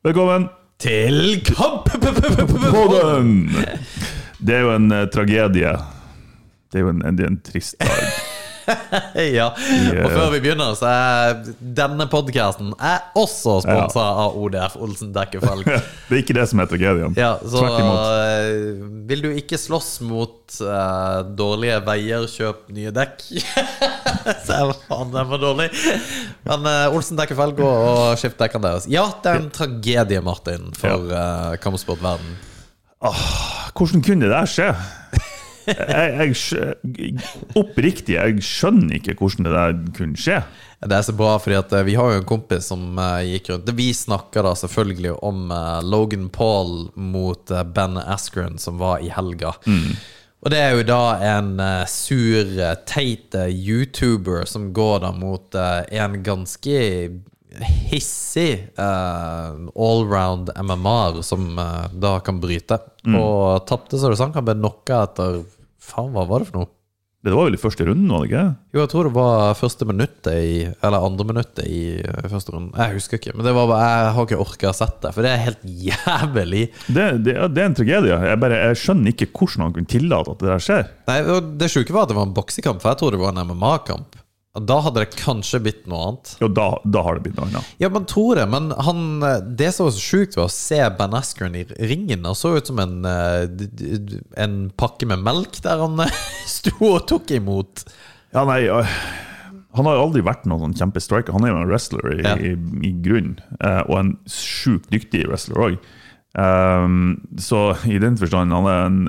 Velkommen Til Kamp-podden! Det er jo en eh, tragedie. Det er jo en, en, en trist dag. Ja. Og før vi begynner, så er denne podkasten også sponsa av ODF Olsen Dekkefelg. Det er ikke det som er tragedien. Ja, så uh, vil du ikke slåss mot uh, dårlige veier, kjøp nye dekk. så er faen, den var dårlig. Men uh, Olsen Dekkefelg, gå og skift dekkene deres. Ja, det er en tragedie, Martin, for uh, kampsportverden. Hvordan kunne det der skje? Jeg, jeg, oppriktig, jeg skjønner ikke hvordan det der kunne skje. Det er så bra, fordi eh, vi har jo en kompis som eh, gikk rundt Vi snakker da selvfølgelig om eh, Logan Paul mot Ben Askren, som var i helga. Og det er jo da en sur, teit YouTuber som går da mot en ganske hissig uh, allround MMA-er som uh, da kan bryte. Og tapte, så det sank. Han ble knocka etter Faen, hva var det for noe? Det var vel i første runden, var det ikke? Jo, jeg tror det var første minuttet i Eller andre minuttet i eh, første runden. Jeg husker ikke, men det var bare, jeg har ikke orka å sett det. For det er helt jævlig. Det, det, det er en tragedie. Jeg, bare, jeg skjønner ikke hvordan han kunne tillate at det der skjer. Nei, og Det sjuke var at det var en boksekamp, for jeg tror det var en MMA-kamp. Da hadde det kanskje blitt noe annet. Jo, da, da har det blitt noe annet. Ja, man tror det, men han, det som var så sjukt, var å se Ben Askren i ringen. Han så ut som en, eh, en pakke med melk der han eh, sto og tok imot. Ja, nei øh, Han har jo aldri vært noen sånn kjempestriker. Han er jo en wrestler i, Ja. i, i grunn, eh, og en sjukt dyktig wrestler òg. så i den forstand, han er en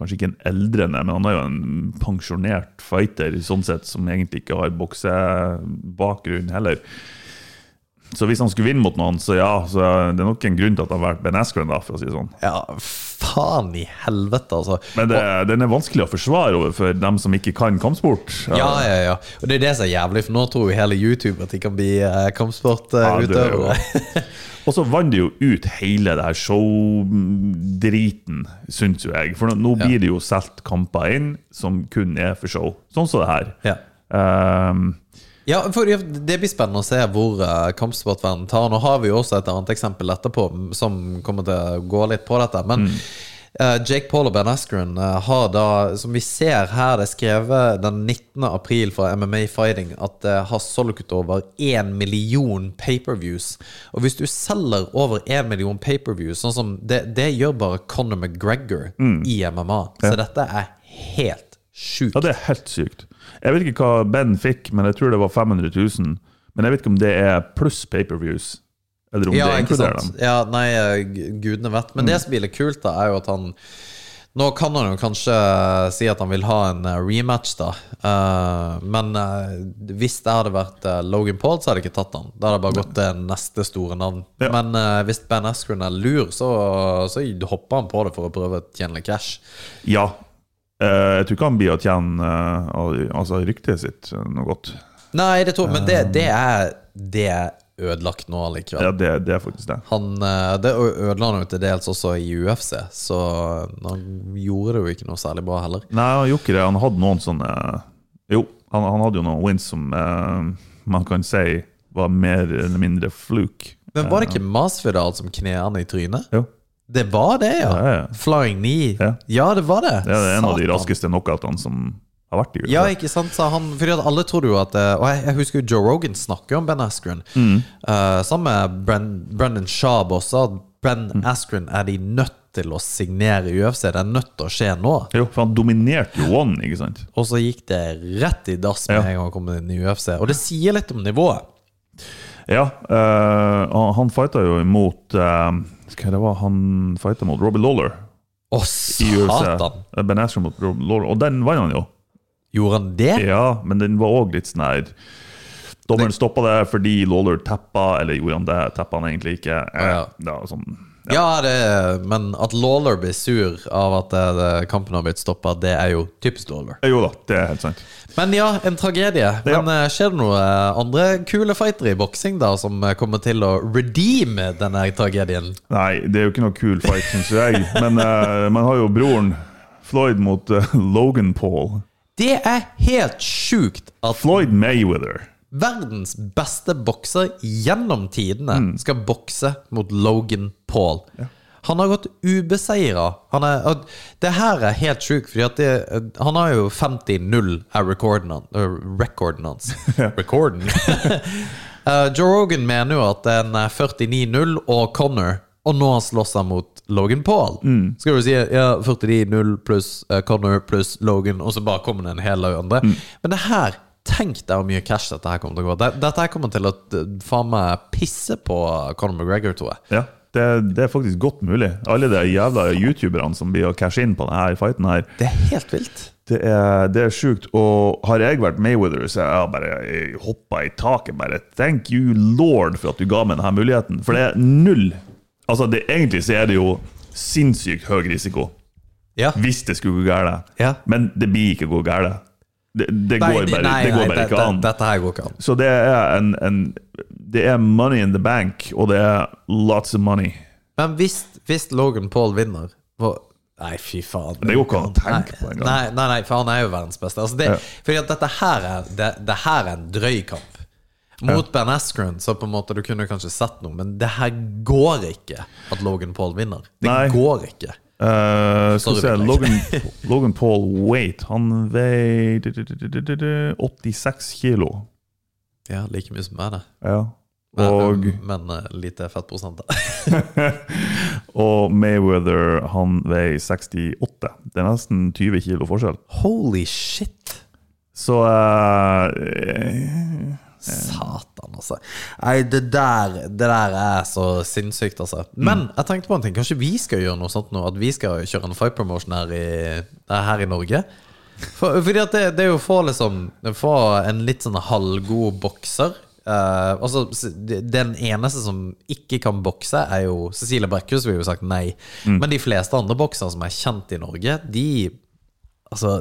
Kanskje ikke en eldrende, men han er jo en pensjonert fighter sånn sett, som egentlig ikke har boksebakgrunn heller. Så hvis han skulle vinne mot noen, så ja, så det er nok en grunn til at han har vært Ben Askren, da, for å si det sånn. Ja, faen i helvete, altså. Men det, den er vanskelig å forsvare overfor dem som ikke kan kampsport. Ja, ja, ja. Og det er det som er jævlig, for nå tror jo hele YouTube at de kan bli eh, Ja, er kampsportutøvere. jo- Og så vant det jo ut hele det her show-driten, syns jo jeg. For nå, blir det jo solgt kamper inn som kun er for show. Sånn som det her. ja. Ehm, ja, for det blir spennende å se hvor uh, kampsportverdenen tar. Nå har vi jo også et annet eksempel etterpå som kommer til å gå litt på dette. Men eh, Jake Paul og Ben Askren eh, har da, som vi ser her, det er skrevet den 19. april fra MMA Fighting, at det har solgt over 1 million paperviews. Og hvis du selger over 1 million paperviews, sånn som det, det gjør bare Conor McGregor i MMA. Så dette er helt sjukt. ja, det er helt sykt. Jeg vet ikke hva Ben fikk, men jeg tror det var 500 000. Men jeg vet ikke om det er pluss pay-per-views. Eller om Ja, det inkluderer dem. Ja, nei, eh, gudene vet. Men det som blir litt kult, da, er jo at han Nå kan han jo kanskje si at han vil ha en eh, rematch, da. Eh, men eh, hvis det hadde vært eh, Logan Paul, så hadde jeg ikke tatt han. Da hadde jeg bare gått til neste store navn. Ja. Men eh, hvis Ben Askren er lur, så, så hopper han på det for å prøve å tjene litt cash. Ja. Eh, jeg tror ikke han blir å tjene eh, altså, ryktet sitt eh, noe godt. Nei, det tror Men det, det, er, det er ødelagt nå allikevel. Ja, det, det er faktisk det. Han, det ødela han jo til dels også i UFC, så han gjorde det jo ikke noe særlig bra heller. Nei, han gjorde ikke det. Han hadde noen sånne Jo, han, han hadde jo noen wins som eh, man kan si var mer eller mindre fluke. Men var det ikke Masvidal som kne han i trynet? Jo. Det var det, ja! Ja, ja. Flying knee. Ja. Ja, det var det. Ja, Det er en av de raskeste knockoutene som har vært i USA. Ja, ikke sant, sa han. Fordi at alle trodde jo at eh, Og jeg, jeg husker jo Joe Rogan snakker om Ben Askren. Mm. Uh, sammen med Bren, Brendan Schaab også. At Ben Mm. Askren er de nødt til å signere i UFC. Det er nødt til å skje nå. Jo, for han dominerte jo One, ikke sant? Og så gikk det rett i dass med en gang han kom inn i UFC. Og det sier litt om nivået. Ja, uh, han, fighta jo imot uh, Hva det var han fighta mot? Robbie Lawler Å, satan! Eh, Ben Asher mot Robbie Lawler, og den vant han jo. Gjorde han det? Ja, men den var òg litt sånn her Dommeren stoppa det fordi Lawler tappa, eller gjorde han det? Tappa han egentlig ikke? Eh, Ja. ja, sånn, Ja, det, men at Lawler blir sur av at det, det, kampen har blitt stoppa, det er jo typisk Lawler. Eh, Jo da, det er helt sant. Men ja, en tragedie. Men eh, skjer det noe eh, andre kule fightere i boksing da som eh, kommer til å redeeme denne tragedien? Nei, det er jo ikke noe kul fight, syns jeg. Men uh, man har jo broren Floyd mot uh, Logan Paul. Det er helt sjukt at Floyd Mayweather. Verdens beste bokser gjennom tidene Mm. skal bokse mot Logan Paul. Han har gått ubeseira. Er, det her er helt sjukt, for han har jo 50-0 av recorden, han- øh, hans. Recorden. Eh, Joe Rogan mener jo at den er 49-0 og Connor, og nå slåss han mot Logan Paul. Skal du si ja, 49-0 pluss eh, Connor pluss Logan, og så bare kommer det en hel haug andre. Men det her Tenk deg hvor mye cash dette her kommer til å gå. Dette her kommer til å eh, faen meg pisse på Conor McGregor, tror jeg. Ja, det, det er faktisk godt mulig. Alle de jævla youtuberne som blir å cashe inn på denne fighten her, Det er helt vilt. det er, det er sjukt. Og har jeg vært Mayweather, så jeg har bare hoppa i taket. Bare thank you lord for at du ga meg denne muligheten. For det er null Altså, det, egentlig så er det jo sinnssykt høy risiko. Ja. Hvis det skulle gå galt. Ja. Men det blir ikke gå galt. Det, det Nei, går bare, nei, det går bare ikke det- an. Dette her går ikke an. Så det er en, en Det er money in the bank, og det er lots of money. Men hvis, hvis Logan Paul vinner hvor, Nei, fy faen. Det går ikke an å tenke på engang. Nei, nei, nei, for han er jo verdens beste. Altså det, Ja. Fordi at dette her er, det, her er en drøy kamp. Mot Ben Askren, så på en måte du kunne kanskje sett noe, men det her går ikke at Logan Paul vinner. Det Nei. går ikke. Eh, skal vi se Logan, Logan Paul Wait Han veier 86 kilo. Ja, like mye som meg, det. Ja. Og, men men lite fettprosent. og Mayweather han veier 68. Det er nesten 20 kilo forskjell. Holy shit! Så eh, Satan, altså. Nei, det der, det der er så sinnssykt, altså. Men jeg tenkte på en ting. Kanskje vi skal gjøre noe sånt nå? At vi skal kjøre en fight promotion her i, her i Norge? For, fordi at det, det er jo liksom Få en litt sånn halvgod bokser. Uh, altså, Den eneste som ikke kan bokse, er jo Cecilie Brekkhus. Vi har jo sagt nei. Men de fleste andre boksere som er kjent i Norge, de Altså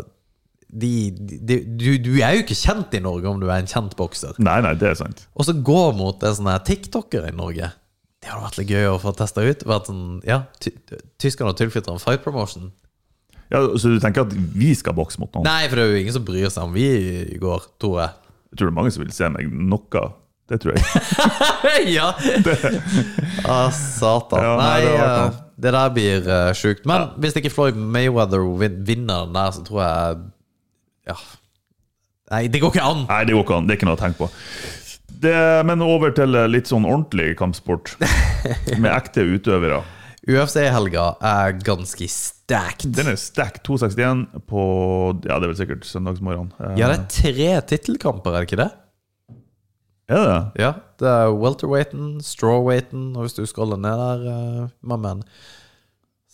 de, de, du, du er jo ikke kjent i Norge om du er en kjent bokser. Nei, nei, det er sant. Og så gå mot en sånn her tiktoker i Norge. Det hadde vært litt gøy å få testa ut. Vært sånn, ja, ty Tyskerne tilflytta en fight promotion. Ja, så du tenker at vi skal bokse mot noen? Nei, for det er jo ingen som bryr seg om vi går, tror jeg. Jeg tror det er mange som vil se meg noe. Det tror jeg. ja! ah, satan. Ja, nei, nei, det eh, det der blir uh, sjukt. Men hvis ikke Floyd Mayweather vinner den der, så tror jeg Ja. Nei, det går ikke an! Nei, det går ikke an. Det er ikke noe å tenke på. Det, men over til eh, litt sånn ordentlig kampsport. Med ekte utøvere. UFC-helga er ganske stacked. Den er stacked 261 på Ja, det er vel sikkert søndagsmorgen. Eh, Ja, det er tre tittelkamper, er det ikke det? Er det det? Ja, det er welterweighten, strawweighten, og hvis du scroller ned der, uh, my man,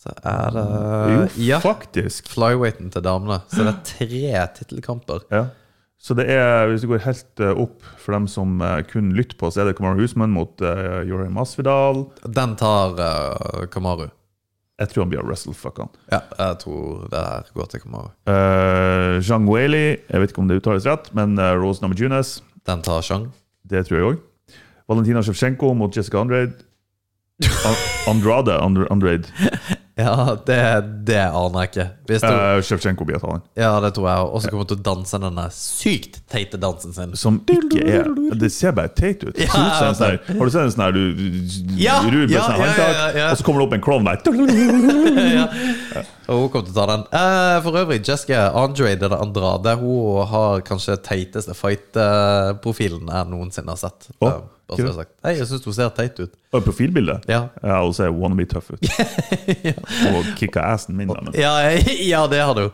så er det Jo, Ja, faktisk. flyweighten til damene. Så det er tre tittelkamper. Ja. Så det er, hvis du går helt eh, opp for dem som eh, kun lytter på, så er det Kamaru Husman mot uh, Jorge Masvidal. Den tar uh, Kamaru. Jeg tror han blir wrestlefucka. Ja, jeg tror det her går til Kamaru. Uh, Zhang Weili, jeg vet ikke om det uttales rett, men uh, Rose Namajunas, Den tar Zhang. det tror jeg òg. Valentina Shevchenko mot Jessica Andrade. Andrade, Andrade. Ja, det, det aner jeg ikke. Hvis du, Eh, Shevchenko blir tatt. ja, det tror jeg Og så kommer til å danse denne sykt teite dansen sin. Som ikke er Det ser bare teit ut. Det ser ut som en sånn her- har du sett en sånn her du, du Ja, ruller med ja, sånn ja, håndtak, ja, ja. og så kommer det opp en klovn der. ja. Og hun kommer til å ta den. Uh, for øvrig, Jessica Andrade eller Andrade Hun har kanskje teiteste fight-profilen jeg noensinne har sett. Oh, uh, jeg sagt. Jeg syns hun ser teit ut. Og profilbildet? Ja. Ja, Hun ser er wanna be tough ut. Og kicka assen min. da, Ja, ja, det har du.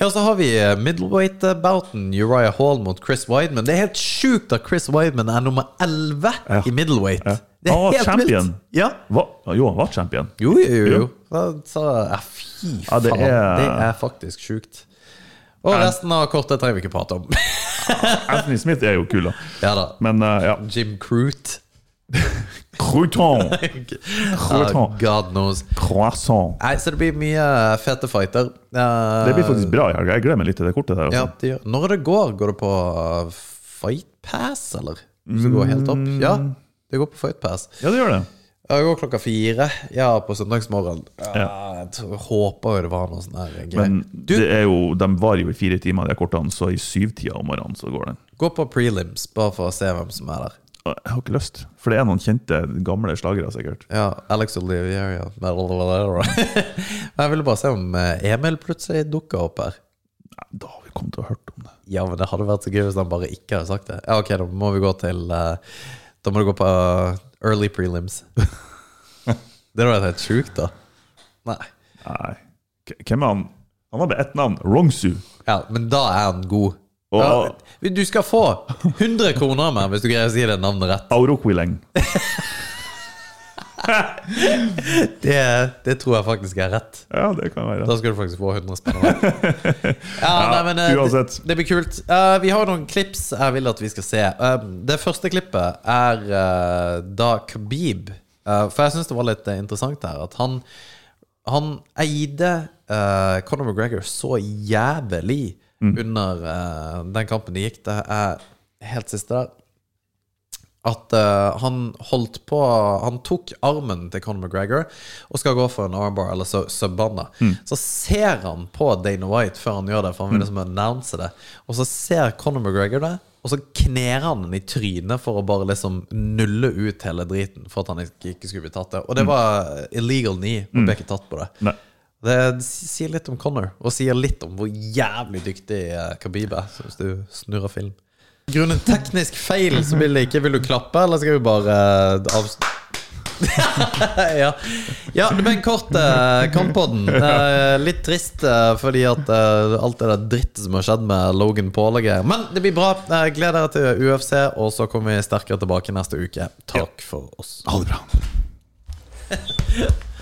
Ja, så har vi eh, middleweight-bouten Uriah Hall mot Chris Wideman. Det er helt sjukt at Chris Wideman er nummer 11 Ja. i middleweight. Ja. Det er Han var helt champion. vilt. Ja. Va, Jo, han var champion. Jo, jo, jo. jo. Da så, ja, fy Ja, det faen. er- Det er faktisk sjukt. Og resten av kortet trenger vi ikke prate om. Anthony Smith er jo kul, da. ja da. Men uh, ja. Jim Crute. Crouton! Ah, Crouton. God knows. Croissant. Nei, så det blir mye fete fighter. Eh, Det blir faktisk bra i helga. Jeg gleder meg litt til det kortet der. Ja, Altså. det gjør. Når det går, går det på uh, Fight Pass, eller? Hvis det går helt opp? Ja, det går på Fight Pass. Ja, det gjør det. Jeg går klokka fire ja, på søndagsmorgen. Ja, jeg tror- håper jo det var noe sånn der. Men Du, det er jo, de varer jo i fire timer, de kortene, så i syvtida om morgenen så går den. gå på prelims, bare for å se hvem som er der. Jeg har ikke lyst, for det er noen kjente, gamle slagere, sikkert. Ja, Alex Olivieria Jeg ville bare se om eh, Emil plutselig dukka opp her. Ja, Da har vi kommet til å ha hørt om det. Ja, men det hadde vært så gøy hvis han bare ikke hadde sagt det. Ja, ok, da må vi gå til eh, Da må du gå på eh, early prelims. det hadde vært helt sjukt, da. Nei. Nei. Hvem er han? Han har bare ett navn. Rongsu. Ja, men da er han god. Ja, du skal få 100 kroner av meg hvis du greier å si det navnet rett. Auroquileng. Det, det tror jeg faktisk er rett. Ja, det kan være. Da skal du faktisk få 100 spenn. Ja, nei, men eh, uansett. Det, det blir kult. Uh, vi har noen klips jeg vil at vi skal se. Uh, det første klippet er uh, da Khabib For jeg syns det var litt interessant her at han Han eide Conor McGregor så jævlig under eh, den kampen de gikk. Det er helt siste der at uh, han holdt på Han tok armen til Conor McGregor og skal gå for en armbar eller så, subbanda. Så ser han på Dana White før han gjør det, for han vil liksom annonse det. Og så ser Conor McGregor det, og så kner han den i trynet for å bare liksom nulle ut hele driten. For at han ikke, ikke skulle bli tatt det. Og det var illegal knee, og ble ikke tatt på det. Nei. Det sier litt om Connor, og sier litt om hvor jævlig dyktig eh, Khabib er, hvis du snurrer film. Grunnet teknisk feil så vil det ikke Vil du klappe, eller skal vi bare eh, avs... ja. ja, det ble en kort uh, Kamppodden. Eh, litt trist eh, fordi at eh, alt det der drittet som har skjedd med Logan Paul og greier. Men det blir bra. Uh, gled dere til UFC, og så kommer vi sterkere tilbake neste uke. Takk for oss. Ha det bra.